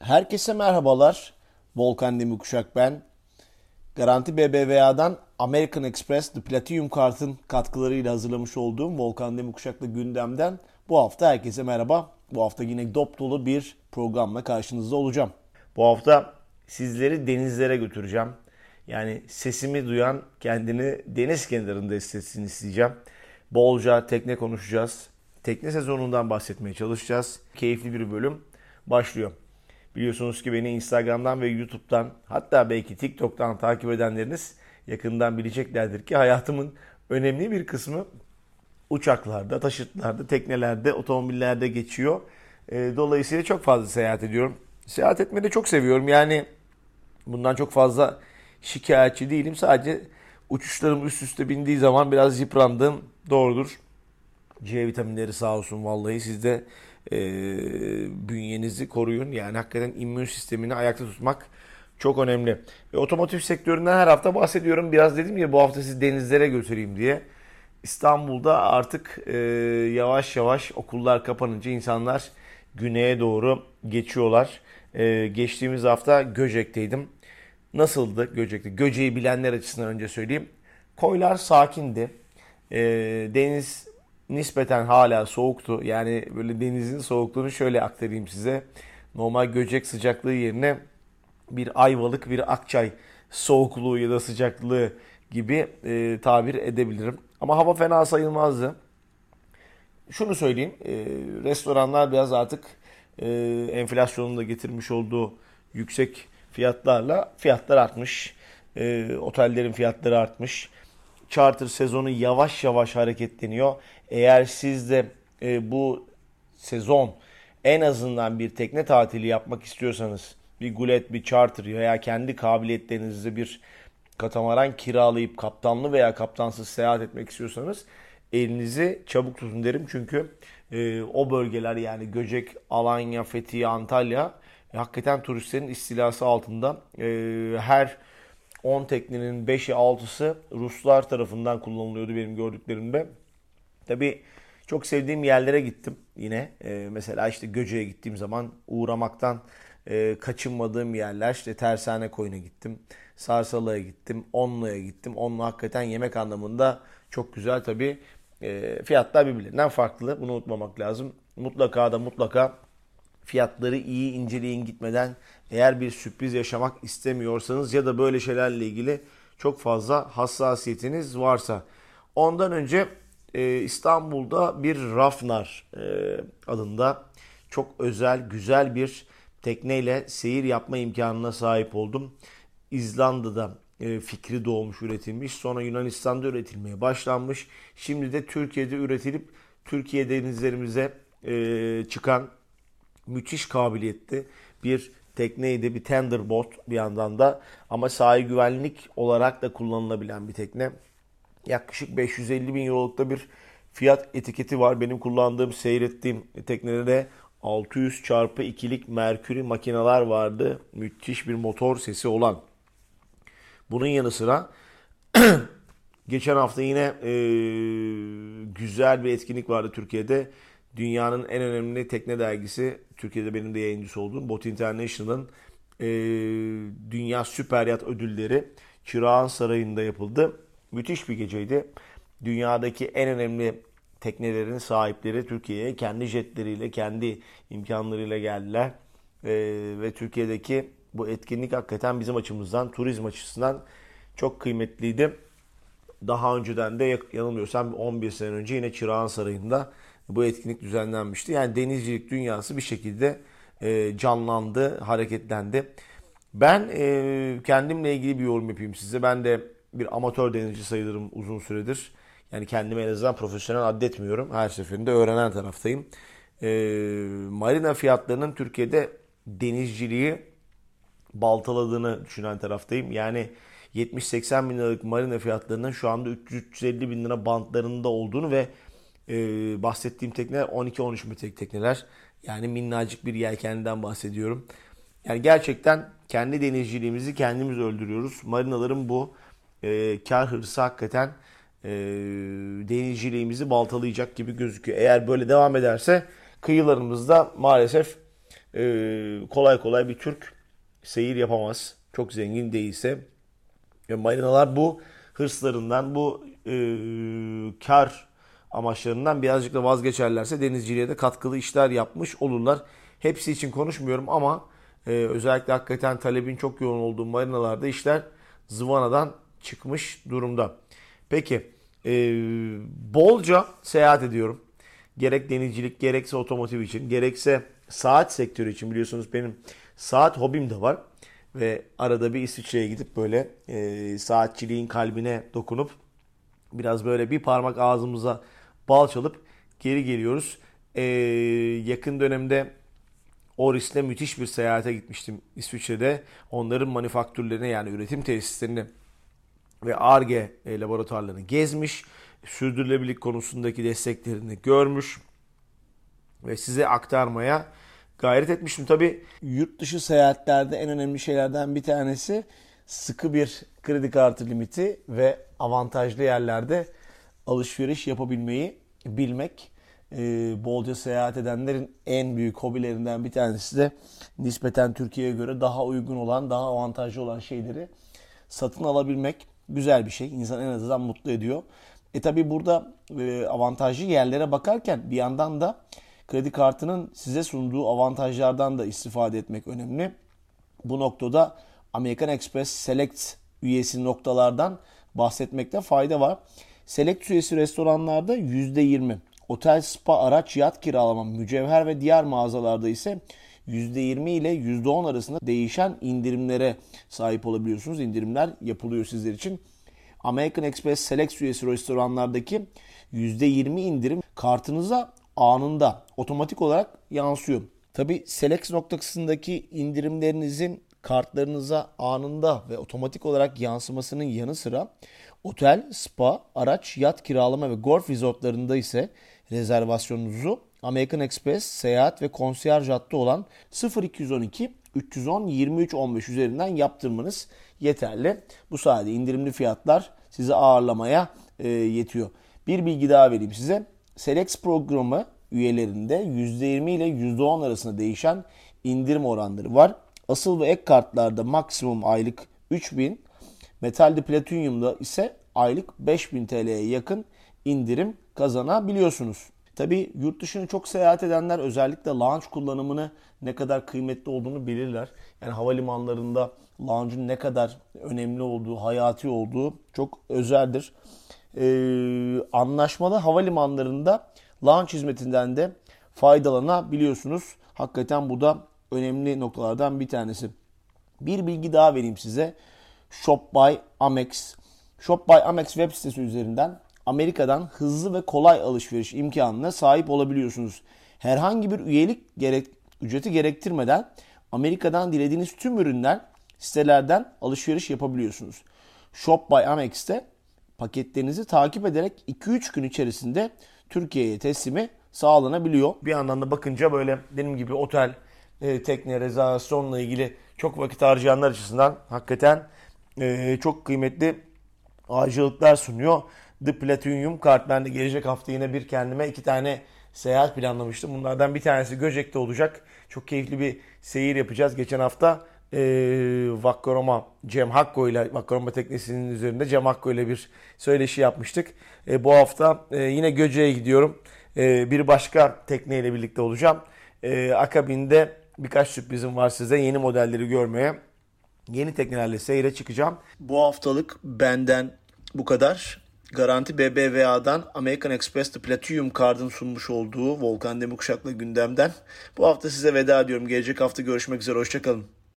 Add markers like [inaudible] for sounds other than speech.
Herkese merhabalar. Volkan Demirkuşak ben. Garanti BBVA'dan American Express The Platinum kartın katkılarıyla hazırlamış olduğum Volkan Demirkuşak'la gündemden bu hafta herkese merhaba. Bu hafta yine dop dolu bir programla karşınızda olacağım. Bu hafta sizleri denizlere götüreceğim. Yani sesimi duyan kendini deniz kenarında hissetsin isteyeceğim. Bolca tekne konuşacağız. Tekne sezonundan bahsetmeye çalışacağız. Keyifli bir bölüm başlıyor. Biliyorsunuz ki beni Instagram'dan ve YouTube'dan hatta belki TikTok'tan takip edenleriniz yakından bileceklerdir ki hayatımın önemli bir kısmı uçaklarda, taşıtlarda, teknelerde, otomobillerde geçiyor. Ee, dolayısıyla çok fazla seyahat ediyorum. Seyahat etmeyi de çok seviyorum. Yani bundan çok fazla şikayetçi değilim. Sadece uçuşlarım üst üste bindiği zaman biraz yıprandığım doğrudur. C vitaminleri sağ olsun vallahi sizde e, bünyenizi koruyun. Yani hakikaten immün sistemini ayakta tutmak çok önemli. Ve otomotiv sektöründen her hafta bahsediyorum. Biraz dedim ya bu hafta sizi denizlere götüreyim diye. İstanbul'da artık e, yavaş yavaş okullar kapanınca insanlar güneye doğru geçiyorlar. E, geçtiğimiz hafta Göcek'teydim. Nasıldı Göcek'te? Göcek'i bilenler açısından önce söyleyeyim. Koylar sakindi. E, deniz nispeten hala soğuktu. Yani böyle denizin soğukluğunu şöyle aktarayım size. Normal Göcek sıcaklığı yerine bir Ayvalık, bir Akçay soğukluğu ya da sıcaklığı gibi e, tabir edebilirim. Ama hava fena sayılmazdı. Şunu söyleyeyim, e, restoranlar biraz artık e, enflasyonun da getirmiş olduğu yüksek fiyatlarla fiyatlar artmış. E, otellerin fiyatları artmış. Charter sezonu yavaş yavaş hareketleniyor. Eğer siz de e, bu sezon en azından bir tekne tatili yapmak istiyorsanız bir gulet, bir charter veya kendi kabiliyetlerinizde bir katamaran kiralayıp kaptanlı veya kaptansız seyahat etmek istiyorsanız elinizi çabuk tutun derim. Çünkü e, o bölgeler yani Göcek, Alanya, Fethiye, Antalya e, hakikaten turistlerin istilası altında. E, her 10 teknenin 5'i 6'sı Ruslar tarafından kullanılıyordu benim gördüklerimde. Tabi çok sevdiğim yerlere gittim yine. E, mesela işte Göce'ye gittiğim zaman uğramaktan e, kaçınmadığım yerler işte Tersane Koyun'a gittim. Sarsalı'ya gittim. Onlu'ya gittim. Onlu hakikaten yemek anlamında çok güzel tabi. E, fiyatlar birbirlerinden farklı. Bunu unutmamak lazım. Mutlaka da mutlaka fiyatları iyi inceleyin gitmeden eğer bir sürpriz yaşamak istemiyorsanız ya da böyle şeylerle ilgili çok fazla hassasiyetiniz varsa. Ondan önce e, İstanbul'da bir Rafnar e, adında çok özel, güzel bir tekneyle seyir yapma imkanına sahip oldum. İzlanda'da e, fikri doğmuş, üretilmiş. Sonra Yunanistan'da üretilmeye başlanmış. Şimdi de Türkiye'de üretilip Türkiye denizlerimize e, çıkan müthiş kabiliyetli bir tekneydi. Bir tender boat bir yandan da ama sahil güvenlik olarak da kullanılabilen bir tekne. Yaklaşık 550 bin eurolukta bir fiyat etiketi var. Benim kullandığım, seyrettiğim teknede de 600 çarpı 2'lik Mercury makineler vardı. Müthiş bir motor sesi olan. Bunun yanı sıra [clears throat] geçen hafta yine e, güzel bir etkinlik vardı Türkiye'de. Dünyanın en önemli tekne dergisi, Türkiye'de benim de yayıncısı olduğum Bot International'ın e, Dünya Süper Yat Ödülleri Çırağan Sarayı'nda yapıldı. Müthiş bir geceydi. Dünyadaki en önemli teknelerin sahipleri Türkiye'ye kendi jetleriyle, kendi imkanlarıyla geldiler. E, ve Türkiye'deki bu etkinlik hakikaten bizim açımızdan, turizm açısından çok kıymetliydi. Daha önceden de yanılmıyorsam 11 sene önce yine Çırağan Sarayı'nda bu etkinlik düzenlenmişti. Yani denizcilik dünyası bir şekilde e, canlandı, hareketlendi. Ben e, kendimle ilgili bir yorum yapayım size. Ben de bir amatör denizci sayılırım uzun süredir. Yani kendimi en azından profesyonel addetmiyorum. Her seferinde öğrenen taraftayım. E, marina fiyatlarının Türkiye'de denizciliği baltaladığını düşünen taraftayım. Yani 70-80 bin liralık marina fiyatlarının şu anda 300-350 bin lira bantlarında olduğunu ve e, bahsettiğim tekneler 12-13 metrelik tekneler. Yani minnacık bir yelkenden bahsediyorum. Yani gerçekten kendi denizciliğimizi kendimiz öldürüyoruz. Marinaların bu e, kar hırsı hakikaten e, denizciliğimizi baltalayacak gibi gözüküyor. Eğer böyle devam ederse kıyılarımızda maalesef e, kolay kolay bir Türk seyir yapamaz. Çok zengin değilse. Ve marinalar bu hırslarından, bu e, kar amaçlarından birazcık da vazgeçerlerse denizciliğe de katkılı işler yapmış olurlar. Hepsi için konuşmuyorum ama e, özellikle hakikaten talebin çok yoğun olduğu marinalarda işler zıvanadan çıkmış durumda. Peki e, bolca seyahat ediyorum. Gerek denizcilik gerekse otomotiv için gerekse saat sektörü için biliyorsunuz benim saat hobim de var. Ve arada bir İsviçre'ye gidip böyle e, saatçiliğin kalbine dokunup biraz böyle bir parmak ağzımıza bal çalıp geri geliyoruz. E, yakın dönemde Oris'le müthiş bir seyahate gitmiştim İsviçre'de. Onların manifaktürlerine yani üretim tesislerini ve ARGE laboratuvarlarını gezmiş. Sürdürülebilirlik konusundaki desteklerini görmüş ve size aktarmaya gayret etmiştim. Tabi yurt dışı seyahatlerde en önemli şeylerden bir tanesi sıkı bir kredi kartı limiti ve avantajlı yerlerde alışveriş yapabilmeyi bilmek. Ee, bolca seyahat edenlerin en büyük hobilerinden bir tanesi de nispeten Türkiye'ye göre daha uygun olan, daha avantajlı olan şeyleri satın alabilmek güzel bir şey. İnsan en azından mutlu ediyor. E tabi burada e, avantajlı yerlere bakarken bir yandan da kredi kartının size sunduğu avantajlardan da istifade etmek önemli. Bu noktada American Express Select üyesi noktalardan bahsetmekte fayda var. Select üyesi restoranlarda %20, otel, spa, araç, yat kiralama, mücevher ve diğer mağazalarda ise %20 ile %10 arasında değişen indirimlere sahip olabiliyorsunuz. İndirimler yapılıyor sizler için. American Express Select üyesi restoranlardaki %20 indirim kartınıza anında otomatik olarak yansıyor. Tabi Select noktasındaki indirimlerinizin kartlarınıza anında ve otomatik olarak yansımasının yanı sıra otel, spa, araç, yat kiralama ve golf resortlarında ise rezervasyonunuzu American Express seyahat ve konsiyerj hattı olan 0212 310 23 15 üzerinden yaptırmanız yeterli. Bu sayede indirimli fiyatlar sizi ağırlamaya e, yetiyor. Bir bilgi daha vereyim size. Selex programı üyelerinde %20 ile %10 arasında değişen indirim oranları var. Asıl ve ek kartlarda maksimum aylık 3000, metalde platinyumda ise aylık 5000 TL'ye yakın indirim kazanabiliyorsunuz. Tabi yurt dışını çok seyahat edenler özellikle lounge kullanımını ne kadar kıymetli olduğunu bilirler. Yani havalimanlarında lounge'un ne kadar önemli olduğu, hayati olduğu çok özeldir. Ee, anlaşmalı havalimanlarında launch hizmetinden de faydalanabiliyorsunuz. Hakikaten bu da önemli noktalardan bir tanesi. Bir bilgi daha vereyim size. Shop by Amex. Shop by Amex web sitesi üzerinden Amerika'dan hızlı ve kolay alışveriş imkanına sahip olabiliyorsunuz. Herhangi bir üyelik gerek, ücreti gerektirmeden Amerika'dan dilediğiniz tüm ürünler sitelerden alışveriş yapabiliyorsunuz. Shop by Amex'te paketlerinizi takip ederek 2-3 gün içerisinde Türkiye'ye teslimi sağlanabiliyor. Bir yandan da bakınca böyle benim gibi otel, e, tekne, rezervasyonla ilgili çok vakit harcayanlar açısından hakikaten e, çok kıymetli acılıklar sunuyor. The Platinum kart. Ben de gelecek hafta yine bir kendime iki tane seyahat planlamıştım. Bunlardan bir tanesi Göcek'te olacak. Çok keyifli bir seyir yapacağız. Geçen hafta e, Vakkoroma Cem Hakko ile Vakkoroma teknesinin üzerinde Cem Hakko ile bir söyleşi yapmıştık. E, bu hafta e, yine Göcek'e gidiyorum. E, bir başka tekneyle birlikte olacağım. E, akabinde birkaç sürprizim var size. Yeni modelleri görmeye, yeni teknelerle seyre çıkacağım. Bu haftalık benden bu kadar. Garanti BBVA'dan American Express The Platinum Card'ın sunmuş olduğu Volkan Demirkuşak'la gündemden. Bu hafta size veda ediyorum. Gelecek hafta görüşmek üzere. Hoşçakalın.